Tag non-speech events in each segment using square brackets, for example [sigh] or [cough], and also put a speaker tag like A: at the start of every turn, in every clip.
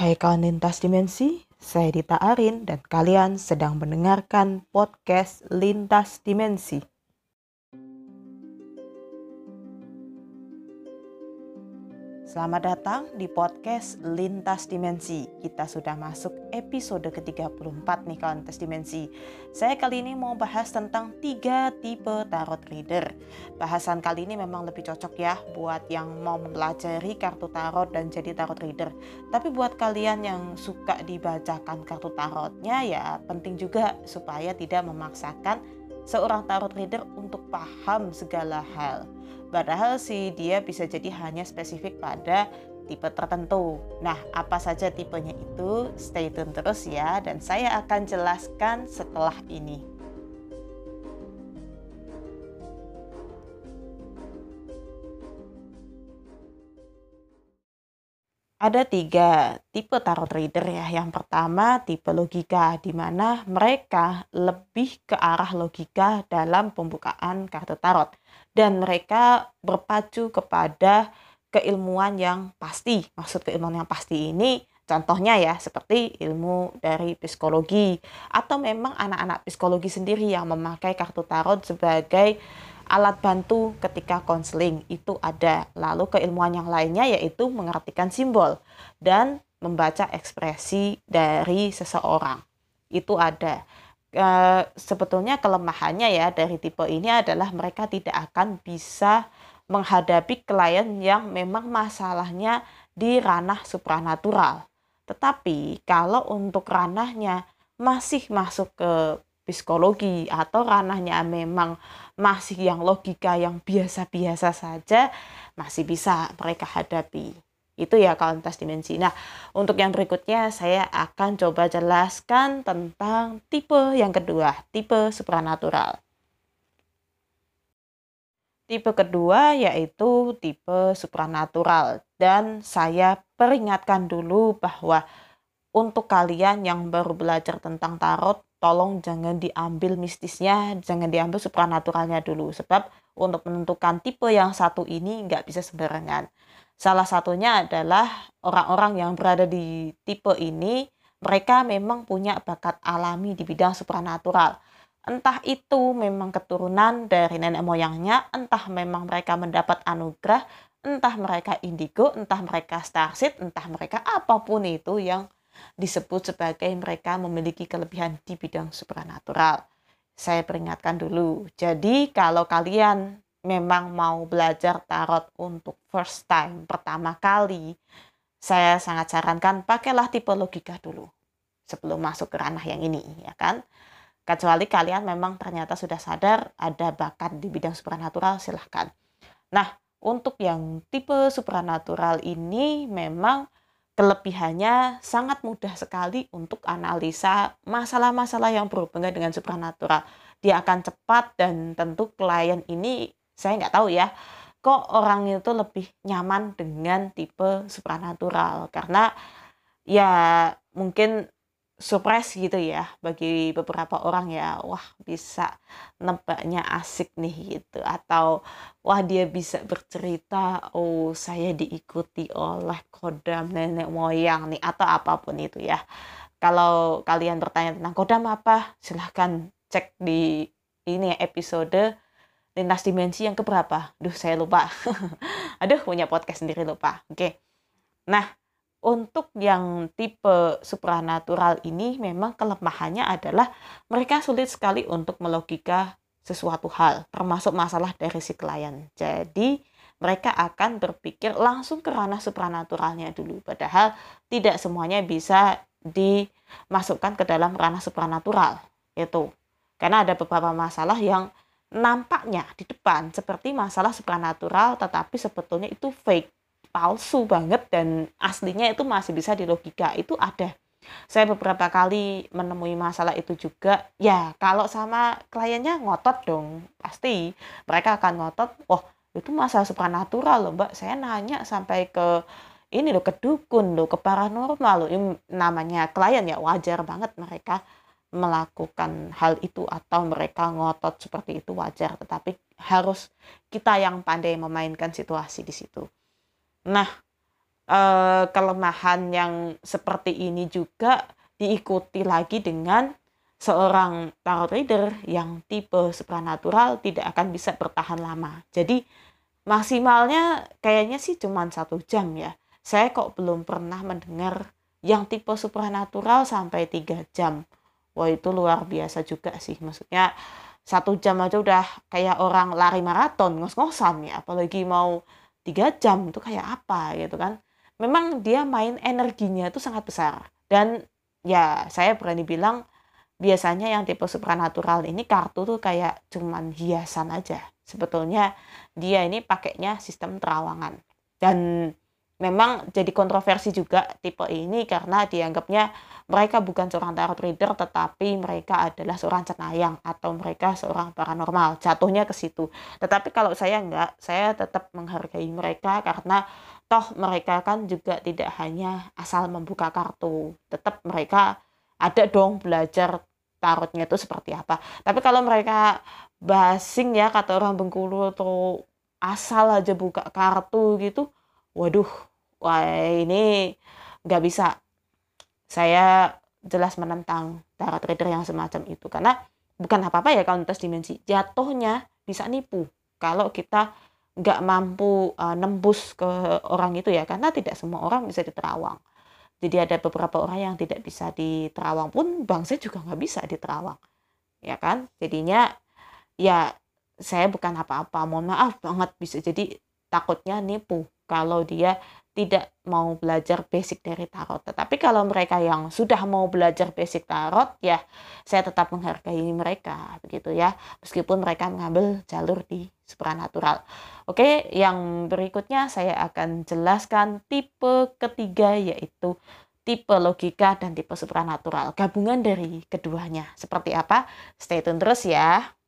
A: Hai kawan lintas dimensi, saya Dita Arin dan kalian sedang mendengarkan podcast Lintas Dimensi. Selamat datang di podcast Lintas Dimensi. Kita sudah masuk episode ke-34 nih kawan Lintas Dimensi. Saya kali ini mau bahas tentang tiga tipe tarot reader. Bahasan kali ini memang lebih cocok ya buat yang mau mempelajari kartu tarot dan jadi tarot reader. Tapi buat kalian yang suka dibacakan kartu tarotnya ya penting juga supaya tidak memaksakan seorang tarot reader untuk paham segala hal Padahal sih dia bisa jadi hanya spesifik pada tipe tertentu. Nah, apa saja tipenya itu? Stay tune terus ya dan saya akan jelaskan setelah ini. Ada tiga tipe tarot reader ya. Yang pertama tipe logika, di mana mereka lebih ke arah logika dalam pembukaan kartu tarot dan mereka berpacu kepada keilmuan yang pasti. Maksud keilmuan yang pasti ini contohnya ya seperti ilmu dari psikologi atau memang anak-anak psikologi sendiri yang memakai kartu tarot sebagai alat bantu ketika konseling itu ada. Lalu keilmuan yang lainnya yaitu mengartikan simbol dan membaca ekspresi dari seseorang. Itu ada e, sebetulnya kelemahannya ya dari tipe ini adalah mereka tidak akan bisa menghadapi klien yang memang masalahnya di ranah supranatural. Tetapi kalau untuk ranahnya masih masuk ke psikologi atau ranahnya memang masih yang logika yang biasa-biasa saja masih bisa mereka hadapi. Itu ya kualitas dimensi. Nah, untuk yang berikutnya saya akan coba jelaskan tentang tipe yang kedua, tipe supranatural. Tipe kedua yaitu tipe supranatural dan saya peringatkan dulu bahwa untuk kalian yang baru belajar tentang tarot, tolong jangan diambil mistisnya, jangan diambil supranaturalnya dulu sebab untuk menentukan tipe yang satu ini nggak bisa sembarangan. Salah satunya adalah orang-orang yang berada di tipe ini, mereka memang punya bakat alami di bidang supranatural. Entah itu memang keturunan dari nenek moyangnya, entah memang mereka mendapat anugerah, entah mereka indigo, entah mereka starseed, entah mereka apa pun itu yang disebut sebagai mereka memiliki kelebihan di bidang supranatural. Saya peringatkan dulu. Jadi kalau kalian memang mau belajar tarot untuk first time, pertama kali, saya sangat sarankan pakailah tipe logika dulu sebelum masuk ke ranah yang ini, ya kan? Kecuali kalian memang ternyata sudah sadar ada bakat di bidang supernatural, silahkan. Nah, untuk yang tipe supernatural ini memang kelebihannya sangat mudah sekali untuk analisa masalah-masalah yang berhubungan dengan supernatural. Dia akan cepat dan tentu klien ini saya nggak tahu ya kok orang itu lebih nyaman dengan tipe supranatural? Karena ya mungkin surprise gitu ya bagi beberapa orang ya wah bisa nebaknya asik nih gitu. Atau wah dia bisa bercerita oh saya diikuti oleh kodam nenek moyang nih atau apa pun itu ya. Kalau kalian bertanya tentang kodam apa silahkan cek di ini episode lintas dimensi yang keberapa? Duh, saya lupa. [laughs] Aduh, punya podcast sendiri lupa. Oke. Nah, untuk yang tipe supranatural ini memang kelemahannya adalah mereka sulit sekali untuk melogika sesuatu hal, termasuk masalah dari si klien. Jadi, mereka akan berpikir langsung ke ranah supranaturalnya dulu. Padahal tidak semuanya bisa dimasukkan ke dalam ranah supranatural. Itu. Karena ada beberapa masalah yang nampaknya di depan seperti masalah supranatural tetapi sebetulnya itu fake palsu banget dan aslinya itu masih bisa dilogika itu ada. Saya beberapa kali menemui masalah itu juga. Ya kalau sama kliennya ngotot dong pasti mereka akan ngotot oh itu masalah supranatural loh mbak. Saya nanya sampai ke ini loh ke dukun loh ke paranormal loh. Ini namanya klien ya wajar banget mereka melakukan hal itu atau mereka ngotot seperti itu wajar tetapi harus kita yang pandai memainkan situasi di situ. Nah, uh, kelemahan yang seperti ini juga diikuti lagi dengan seorang tarot reader yang tipe supranatural tidak akan bisa bertahan lama. Jadi maksimalnya kayaknya sih cuma satu jam ya. Saya kok belum pernah mendengar yang tipe supranatural sampai tiga jam. Wah itu luar biasa juga sih. Maksudnya satu jam aja udah kayak orang lari maraton ngos-ngosan ya. Apalagi mau tiga jam itu kayak apa gitu kan. Memang dia main energinya itu sangat besar. Dan ya saya berani bilang biasanya yang tipe supranatural ini kartu tuh kayak cuman hiasan aja. Sebetulnya dia ini pakainya sistem terawangan. Dan memang jadi kontroversi juga tipe ini karena dianggapnya mereka bukan seorang tarot reader tetapi mereka adalah seorang cenayang atau mereka seorang paranormal. Jatuhnya ke situ. Tetapi kalau saya enggak saya tetap menghargai mereka karena toh mereka kan juga tidak hanya asal membuka kartu. Tetap mereka ada dong belajar tarotnya itu seperti apa. Tapi kalau mereka basing ya kata orang Bengkulu atau asal aja buka kartu gitu, waduh, wah ini nggak bisa. Saya jelas menentang tarot reader yang semacam itu. Karena bukan apa-apa ya kalau tes dimensi. Jatuhnya bisa nipu kalau kita nggak mampu uh, nembus ke orang itu ya. Karena tidak semua orang bisa diterawang. Jadi ada beberapa orang yang tidak bisa di Terawang pun bangsa juga nggak bisa di Terawang ya kan? Jadinya ya saya bukan apa-apa. Mohon maaf banget bisa jadi takutnya nipu kalau dia tidak mau belajar basic dari tarot. Tetapi kalau mereka yang sudah mau belajar basic tarot, ya saya tetap menghargai mereka, begitu ya. Meskipun mereka mengambil jalur di supranatural. Oke, yang berikutnya saya akan jelaskan tipe ketiga yaitu tipe logika dan tipe supranatural. Gabungan dari keduanya. Seperti apa? Stay tune terus ya.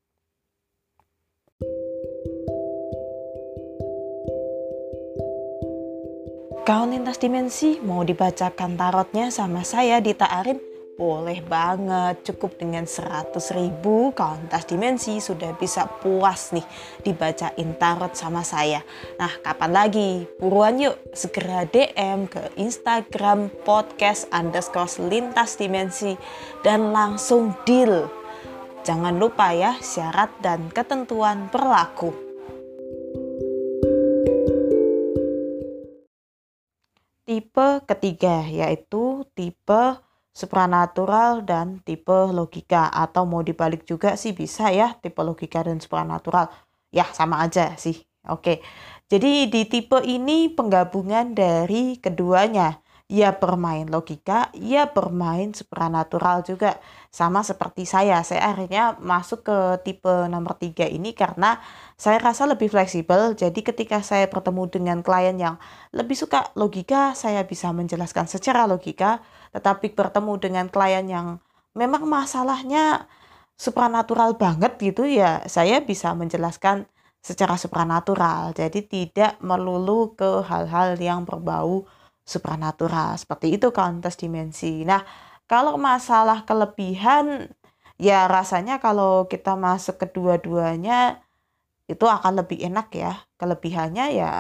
A: Kau lintas dimensi mau dibacakan tarotnya sama saya Dita Arin? Boleh banget, cukup dengan 100 ribu kauntas dimensi sudah bisa puas nih dibacain tarot sama saya. Nah kapan lagi? Buruan yuk segera DM ke Instagram podcast underscore lintas dimensi dan langsung deal. Jangan lupa ya syarat dan ketentuan berlaku. Tipe ketiga yaitu tipe supranatural dan tipe logika. Atau mau dibalik juga sih bisa ya tipe logika dan supranatural. Ya sama aja sih. Oke. Jadi di tipe ini penggabungan dari keduanya ia bermain logika, ia bermain supranatural juga. Sama seperti saya, saya akhirnya masuk ke tipe nomor tiga ini karena saya rasa lebih fleksibel. Jadi ketika saya bertemu dengan klien yang lebih suka logika, saya bisa menjelaskan secara logika. Tetapi bertemu dengan klien yang memang masalahnya supranatural banget gitu ya, saya bisa menjelaskan secara supranatural. Jadi tidak melulu ke hal-hal yang berbau supranatural. Seperti itu kauntas dimensi. Nah, kalau masalah kelebihan ya rasanya kalau kita masuk kedua-duanya itu akan lebih enak ya. Kelebihannya ya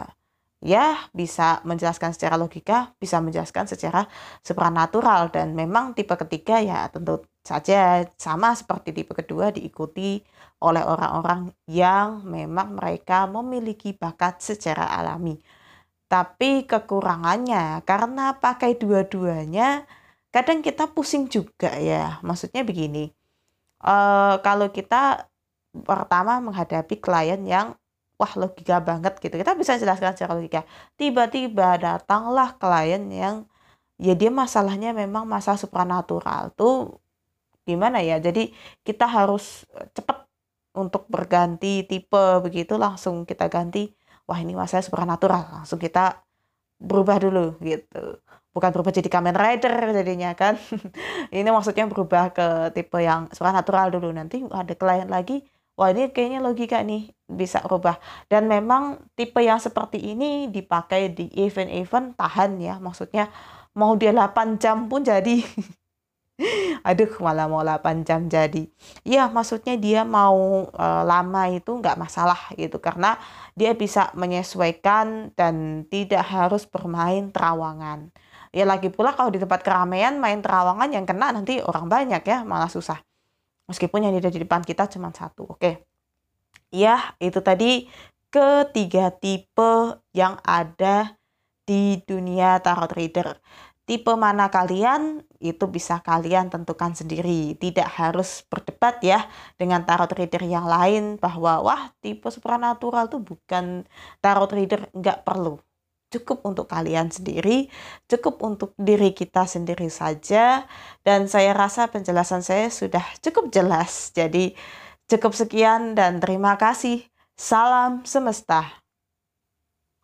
A: ya bisa menjelaskan secara logika, bisa menjelaskan secara supranatural dan memang tipe ketiga ya tentu saja sama seperti tipe kedua diikuti oleh orang-orang yang memang mereka memiliki bakat secara alami. Tapi kekurangannya karena pakai dua-duanya kadang kita pusing juga ya. Maksudnya begini. Uh, kalau kita pertama menghadapi klien yang wah logika banget gitu. Kita bisa jelaskan secara logika. Tiba-tiba datanglah klien yang ya dia masalahnya memang masalah supranatural tuh gimana ya. Jadi kita harus cepat untuk berganti tipe begitu langsung kita ganti wah ini masalah supernatural langsung kita berubah dulu gitu. Bukan berubah jadi Kamen Rider jadinya kan? [laughs] Ini maksudnya berubah ke tipe yang supernatural dulu. Nanti ada klien lagi wah ini kayaknya logika nih bisa berubah. Dan memang tipe yang seperti ini dipakai di event-event tahan ya. Maksudnya mau dia 8 jam pun jadi [laughs] [laughs] Aduh, malah mau 8 jam jadi. Iya, maksudnya dia mau e, lama itu nggak masalah gitu karena dia bisa menyesuaikan dan tidak harus bermain terawangan. Ya lagi pula kalau di tempat keramaian main terawangan yang kena nanti orang banyak ya, malah susah. Meskipun yang ada di depan kita cuma satu. Oke. Ya, itu tadi ketiga tipe yang ada di dunia tarot reader. Tipe mana kalian itu bisa kalian tentukan sendiri. Tidak harus berdebat ya dengan tarot reader yang lain bahwa wah tipe supernatural tuh bukan tarot reader nggak perlu. Cukup untuk kalian sendiri, cukup untuk diri kita sendiri saja. Dan saya rasa penjelasan saya sudah cukup jelas. Jadi cukup sekian dan terima kasih. Salam semesta.